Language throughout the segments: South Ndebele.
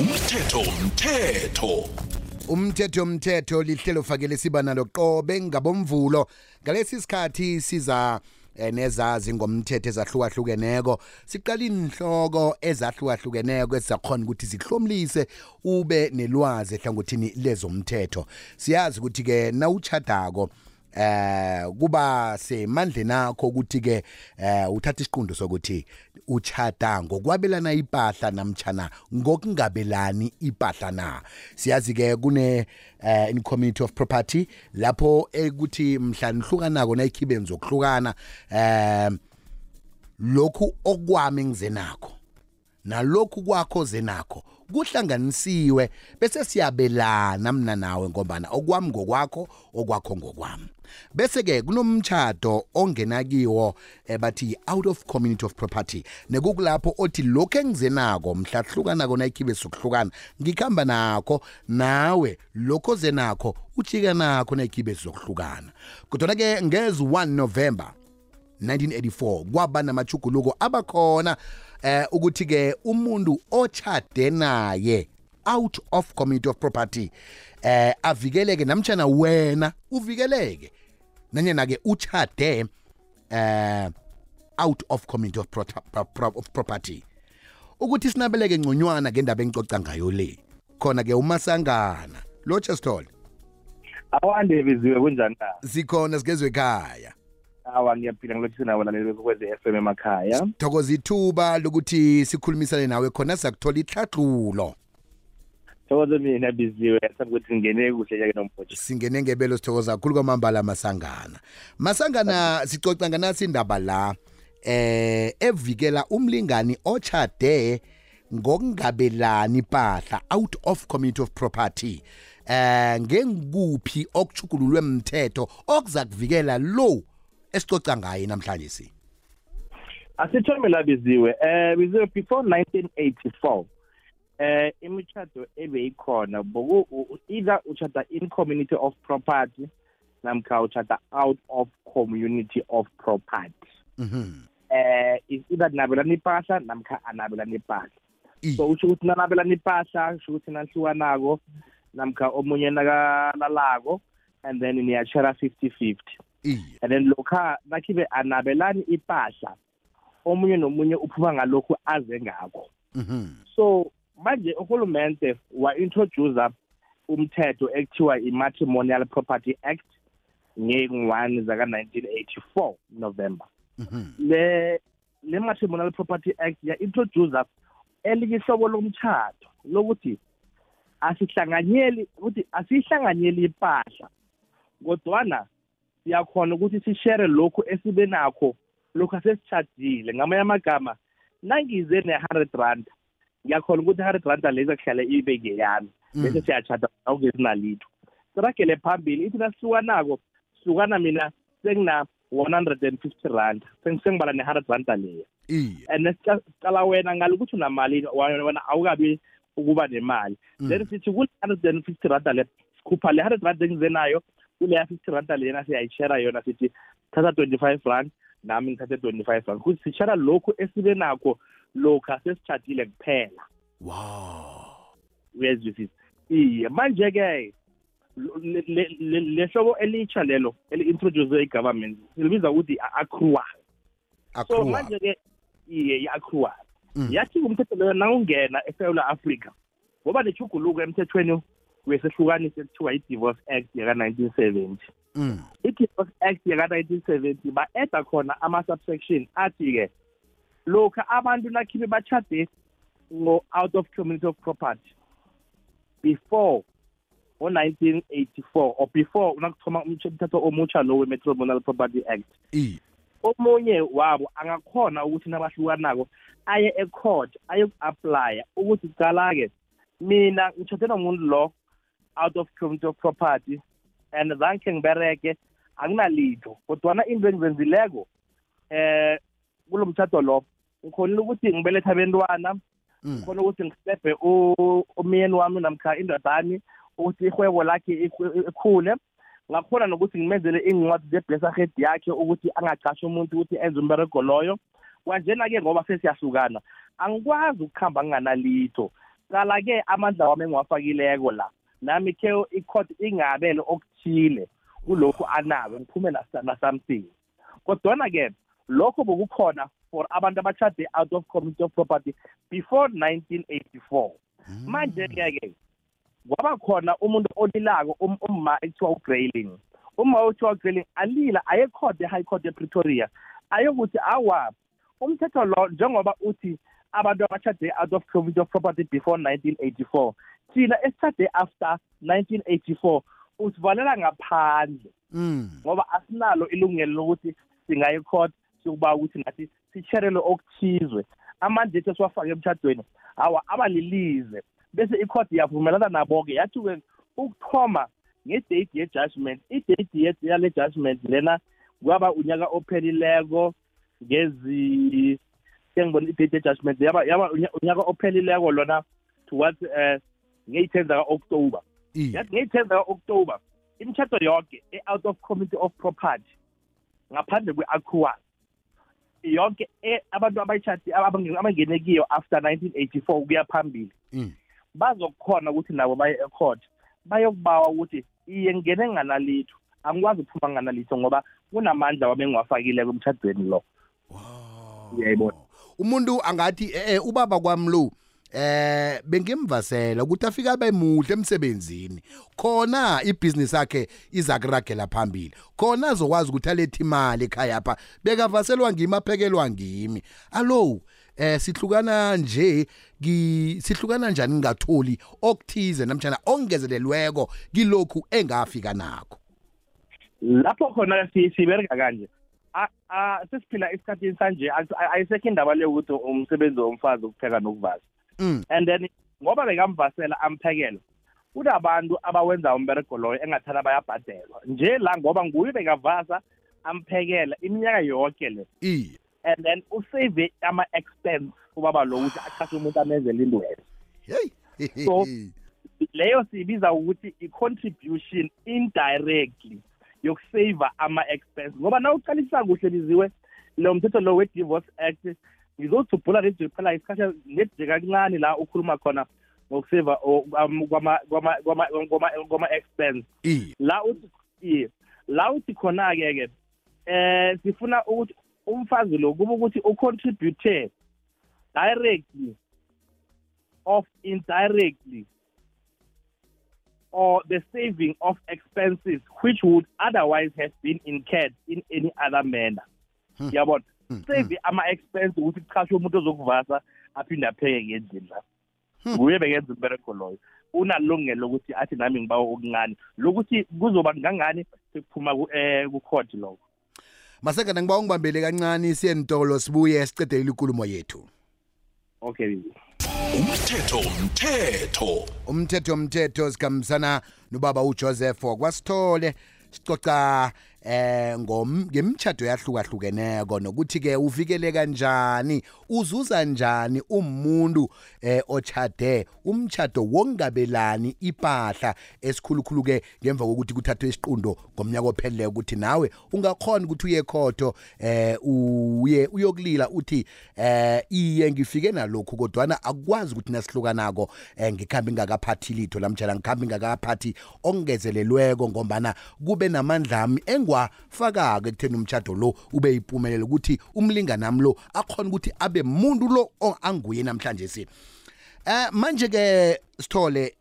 umthetho umthetho umthetho umthetho lihlelo fakele siba nalo qobe ngabomvulo ngalesi sikhathi siza eh, nezazi ngomthetho ezahlukahlukeneko siqala inhloko ezahlukahlukeneko ezizakhona ukuthi zihlomlise ube nelwazi ehlangothini lezomthetho siyazi ukuthi-ke nawuchadako eh kuba semandleni akho ukuthi ke eh uthatha isiqundo sokuthi uchata ngokwabelana ipahla namtjana ngokungabelani ipahla na siyazi ke kune eh in community of property lapho ekuthi mhla nihlukanako nayikhibenzi zokuhlukana eh lokhu okwami ngizenakho nalokhu kwakho zenakho kuhlanganisiwe bese siyabelana mina nawe ngombana okwami ngokwakho okwakho ngokwami bese ke kunomtchado ongena kiwo eh, bathi out of community of property nekukulapho othi lokho engizenako mhla kuhlukanako nayikhibe sokuhlukana ngikhamba nakho nawe lokho zenakho ujika nakho nayikhibe sokuhlukana kodwa ke ngezi 1 November 1984 kwaba namachuguluko abakhona eh ukuthi ke umuntu ochade naye out of community of property eh avikeleke namtjana wena uvikeleke nanyena ke uchade eh out of community of, pro pro of property ukuthi sinabeleke ngconywana ngendaba engicoca ngayo le khona ke umasangana lotsha sithole awande biziwe kunjani na sikhona sikezwe ekhaya awa ngiyaphila ngilotshise nawe laleli bekwekwezi f m emakhaya thokoza ithuba lokuthi sikhulumisane nawe khona sizakuthola ihlathlulo thokoza mina biziwe sakuthi ngingene kuhle yake nombotsha singene ngebelo sithokoza kakhulu kwamambala masangana masangana sicoca nganasi indaba la eh evikela umlingani ochade ngokungabelani impahla out of community of property eh ngengikuphi okuchugululwe mthetho okuza kuvikela lo esicoca ngaye namhlanje si asithome labiziwe eh biziwe before 1984 eh imitshato ebeyikhona boku either uchata in community of property namkha uchata out of community of property mhm eh is either nabelana ipahla namkha anabelana ipahla so usho ukuthi nanabelana ipahla usho ukuthi nanihlukanako namkha omunye nakalalako and then niyashara 50 50 and then lokha nakhibe anabelani ipahla omunye nomunye uphuma ngalokhu aze ngakho mhm. so manje uhulumente wa-introducer umthetho ekuthiwa i-matrimonial property act ngey'ngwani zaka-1984 november mhm. le le matrimonial property act ya-introducer elinye ihlobo lomtshato lokuthi asihlanganyeli ukuthi asihlanganyeli impahla kodwana siyakhona ukuthi sishere lokhu esibe nakho lokhu asesitshadile ngamanye amagama nangize ne-hundred rand ngiyakhona ukuthi i-hundred rand lezi akuhlale ibe ngeyami mm. bese siyatshada awungezi nalitho siragele phambili ithi nasihlukanako sihlukana mina sengina 150 rand sengibala ne-hundred rand leya and siqala wena ngalo ukuthi unamalini wena awukabi ukuba nemali mm. then sithi kune-hundred and fifty randa le sikhupha le hundred rand engize nayo kuleya fifty randa lena siyayishera yona sithi thatha twenty five rand nami ngithathe twenty five rand kuthi sishera lokhu esibe nakho lokha sesitshadile kuphela wow uyezwisisa iye manje-ke lehlobo elitsha lelo eli-introduce i-government libiza ukuthi i-accrual so Akruwa. manje-ke iye i-acrua Mm. yathi umthetho loyo nawungena esewula afrika ngoba nechuguluko emthethweni wesehlukanisi ekuthiwa i-divorce act yaka-nineteen seventy Mm. i-divorce act yaka-nineteen seventy ba-eda khona ama-subsection athi-ke lokha abantu nakhibe batshade ngo-out of community of property before ngo-1984 or before unakuthoma umthetho omutsha lo we-metromonal property act e. omunye wabo angakhona ukuthi nabahlukanako aye ecourt ayoku-aplya ukuthi cala-ke mina ngitshothe nomuntu lo out of community of property and zange ngibereke anginalitho kodwana into engizenzileko eh kulo mtshato lo ngikhonile ukuthi ngibeletha abentwana mm. khona ukuthi ngisebhe umyeni wami namkha indodani ukuthi ihwebo lakhe ikhule ngakhona nokuthi ngimenzele iincwadi zeblesahed yakhe ukuthi angaqasha umuntu ukuthi enze umberego loyo kwanjena-ke ngoba sesiyahlukana angikwazi ukuhamba nginganalitho qala-ke amandla wami engiwafakileko la nami khe ikhod ingabele okuthile kulokhu anabo ngiphume nasamthini kodwana-ke lokho bokukhona for abantu abatshade out of community of property before 1984 hmm. manje-ke kwaba khona umuntu olilako um, umma ekuthiwa ugrailing umma okuthiwa ugrailing alila ayekhode e-high court epretoria ayokuthi awa umthetho lo njengoba uthi abantu abatshade out of community of property before 1984 thina esitshade after 1984 usivalela ngaphandle mm. ngoba asinalo ilungelo lokuthi singaye court sokuba ukuthi nathi sisherele okuthizwe amandla ethu esiwafake emtshadweni hawa abalilize bese ikhodi yavumelana nabo-ke yathi-ke ukuthoma ngedate ye-judgment idate yale judgment lena kwaba unyaka ophelileko ngezi sengibona i-date ye-judgment yaba yaba unyaka ophelileko lona towards um eh, ngeyi-ten zaka-oktober yathi ngeyi-ten zaka-oktober imitshato yonke e-out of community of property ngaphandle kwe-aquas yonke e, abantu abayishadi abangene kiyo after 1984 kuya phambili mm. bazokukhona ukuthi nabo baye ecourt bayokubawa ukuthi iye ngingene nginganalitho angikwazi ukuphuma nginganalitho ngoba kunamandla wabengiwafakileko emtshadweni lo uyayibona umuntu angathi eh, eh ubaba kwami lo eh bengimvasela ukuthi afike abe muhle emsebenzini khona ibusiness yakhe izakuragela phambili khona azokwazi ukuthi alethe imali ekhaya pha bekavaselwa ngimi aphekelwa ngimi allo eh sihlukana nje ki sihlukana njani ngingatholi okuthize namtjana ongezelelweko kilokhu engafika nakho lapho khona sibereka kanje sesiphila esikhathini sanje ayisekho indaba le ukuthi umsebenzi womfazi ukupheka nokuvasa mm. and then ngoba bekamvasela amphekela kunabantu abawenza umberego loyo engathana bayabhadelwa nje la ngoba nguye bekavasa amphekela iminyaka yonke le and then usave ama-expense ubaba lo ukuthi achase umuntu amenzele into yeyi so leyo siyibiza ukuthi i-contribution indirectly yokuseva ama-expense ngoba na uqalisa kuhle biziwe lo mthetho lo we-divorce act ngizozidubhula neje phela isikhathi neje kancane la ukhuluma khona ngokuseva kwama-expense la uthi la uthi khona-ke ke eh sifuna ukuthi umfazi lo kuba ukuthi ucontribute directly of indirectly or the saving of expenses which would otherwise have been incurred in any other manner hmm. yabona hmm. save hmm. ama-expense ukuthi kuchashwe umuntu ozokuvasa aphinde apheke ngendlini la Hmm. nguye bekenza umberego loyo unalungelo lokuthi athi nami ngibawa okuncane lokuthi kuzoba ngangani sekuphuma eh, ku-court lokho masengana ngiba ungibambele kancane siyentolo sibuye sicedelela ikulumo yethu okay umthetho umthetho umthetho umthetho sikhambisana nobaba ujoseph wakwasithole sicoca eh ngom ngemtchado yahlukahlukeneko nokuthi ke uvikeleka njani uzuza njani umuntu eh ochade umtchado wongabelani ipahla esikhulukhulu ke ngemva kokuthi kuthathwe isiqundo ngomnyaka opheleleyo ukuthi nawe ungakhona ukuthi uye khotho eh uye uyokulila uthi eh iye ngifike nalokhu kodwana akwazi ukuthi nasihlukanako eh ngikhambi ngakaphathi litho lamtjela ngikhambi ngakaphathi okungezelelweko ngombana kube namandla ami engiwafakako ekutheni umtshado lo ube yipumelelo ukuthi umlinganami lo akhona ukuthi abe muntu lo anguye namhlanje si eh manje ke sithole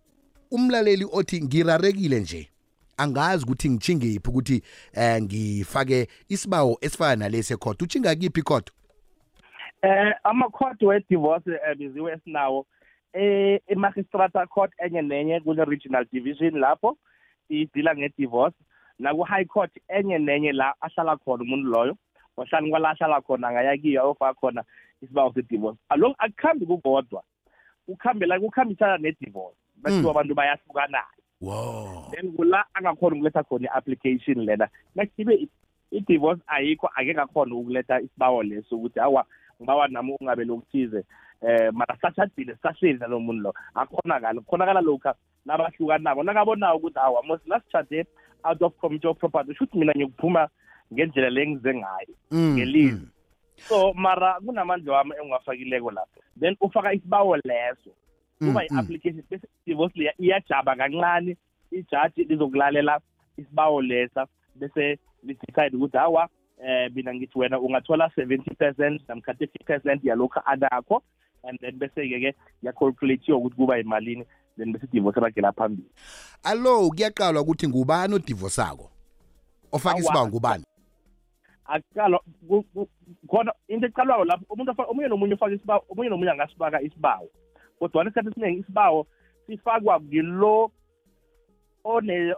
umlaleli othi ngirarekile nje angazi ukuthi ngithingiphi ukuthi eh ngifake isibawo esifana nalesi ekhotha uthinga kiphi ikhotha eh amakhotha we-divorce ebiziwe eh, esinawo e, emagistrata court enye nenye kune-regional division lapho idila nge-divorce naku-high court enye nenye la ahlala khona umuntu loyo wahlani kwala ahlala khona angaya kiyo ayofaka khona isibawo se-divorce aloku akukhambi kukodwa kukhambela kukhambisana ne-divorce bathiwa hmm. abantu bayahlukanayo then kula angakhona ukuletha khona i-application lena nakhibe i-divorce ayikho ake ngakhona ukuletha isibawo leso ukuthi awa ngibawa nami ungabe lokuthize eh mara sashadile sahleli nalo muntu lo akhonakala kukhonakala lokha nabahlukanako nakabonako ukuthi awa mos nasishade out of community of property shuthi mina ngiyokuphuma ngendlela le ngize ngayo mm, ngelizi mm. so mara kunamandla wami engiwafakileko lapho then ufaka isibawo leso mm, kuba i-application bese divorce leya iyajaba kancane ijaji lizokulalela isibawo lesa bese lidecide ukuthi hawa eh mina ngithi wena ungathola 70 percent namkha 30 percent yalokhu anakho and then bese-ke ke yacalculatiwa ukuthi kuba yimalini then bese idivorce ragela phambili allo kuyaqalwa ukuthi ngubani odivosako ofaka isibawo ngubani akuqalwa khona into eqalwako lapho umuntu omunye nomunye ufaka isibawo omunye nomunye angasifaka isibawo kodwana isikhathi esiningi isibawo sifakwa ngilo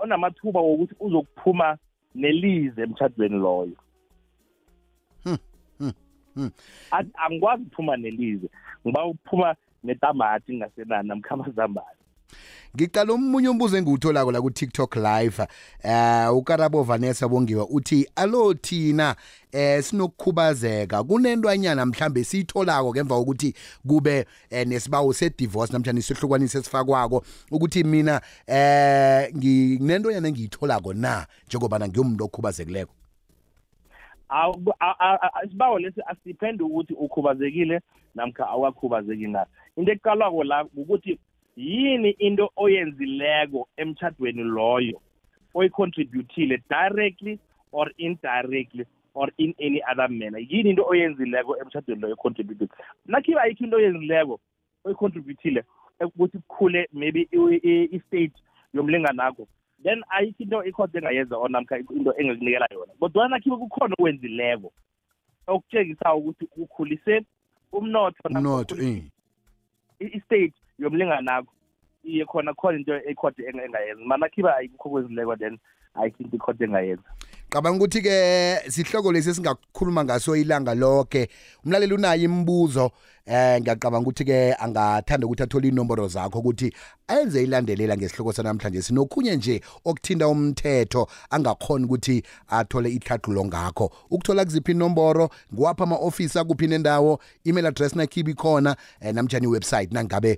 onamathuba wokuthi uzokuphuma nelize emtshadweni loyo hmm, hmm, hmm. angikwazi ukuphuma nelize ngiba ukuphuma netamati ngasenani namkha amazambane ngiqala omunye umbuzo engiwutholako la ku-tiktok live um uh, eh, ukarabo vanessa bongiwa uthi alo thina um sinokukhubazeka kunentwanyana mhlambe esiyitholako ngemva kokuthi kube um nesibawo se-divorce namhlanje sihlukwanise esifakwako ukuthi mina um nginentwanyana engiyitholako na njengobana ngiyomuntu okhubazekileko isibawo lesi asiphendi ukuthi ukhubazekile namkha awakhubazeki na into ekuqalwako la ukuthi yini into oyenzileko emtshadweni loyo oyicontributile directly or indirectly or in any other manner yini into oyenzileko emtshadweni loyo oyicontributile nakhiba ayikho into oyenzileko oyicontributile ukuthi kukhule maybe i-state yomlingani akho then ayikho into ikhotha engayenza or namkha into engikunikela yona kodwana khibe kukhona okwenzileko okutshengisa ukuthi ukhulise umnotho umnotho eh. i-state yomlinganakho iye khona khona into ikhodi engayenza mana khiba ayikukho kwezileko then i think ikhodi engayenza cabanga ukuthi ke sihloko lesi singakhuluma ngaso ilanga lonke umlaleli unayo imibuzo eh ngiyacabanga ukuthi ke angathanda ukuthi athole inomboro zakho ukuthi ayenze ilandelela ngesihloko sanamhlanje sinokhunye nje okuthinta umthetho angakhona ukuthi athole itlhaxulo ngakho ukuthola kuziphi inomboro ngiwapha ama-ofisi akuphi nendawo email address nakhibi khona eh, namtshani iwebsite nangabe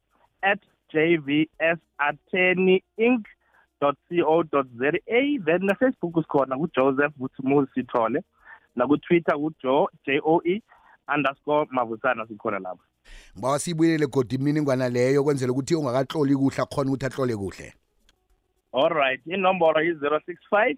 at jvsattorneyinc co za then nafacebook sikhona ngujoseph vutsimuzi sithole nakutwitter ngujo j o e underscore mavusana sikhona lapho ngibawa siyibuyelele godi imininingwana leyo kwenzela ukuthi ongakatloli kuhle akhona ukuthi atlole kuhle all right inomboro yi-zero six five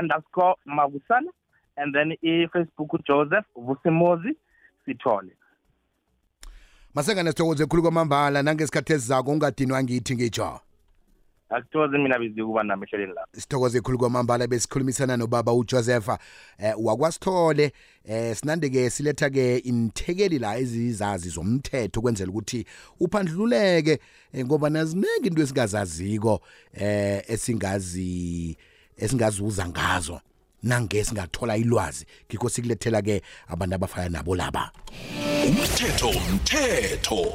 underscore mabusana and then ifacebook joseph vusimozi sithole masengane sithokoze khulu kwamambala nangesikhathi esizako ungadinwa ngithi ngitsho akuthokoze mina bizi ukuba nami ehleleni lapho sithokoze khulu kwamambala besikhulumisana nobaba ujosefa eh, wakwasithole eh, sinande-ke siletha-ke inithekeli la ezizazi zomthetho ukwenzela ukuthi uphandluleke eh, ngoba naziningi into esingazaziko eh, esingazi esingazuza ngazo nange singathola ilwazi ngikho sikulethela-ke abantu abafana nabo laba umthetho mthetho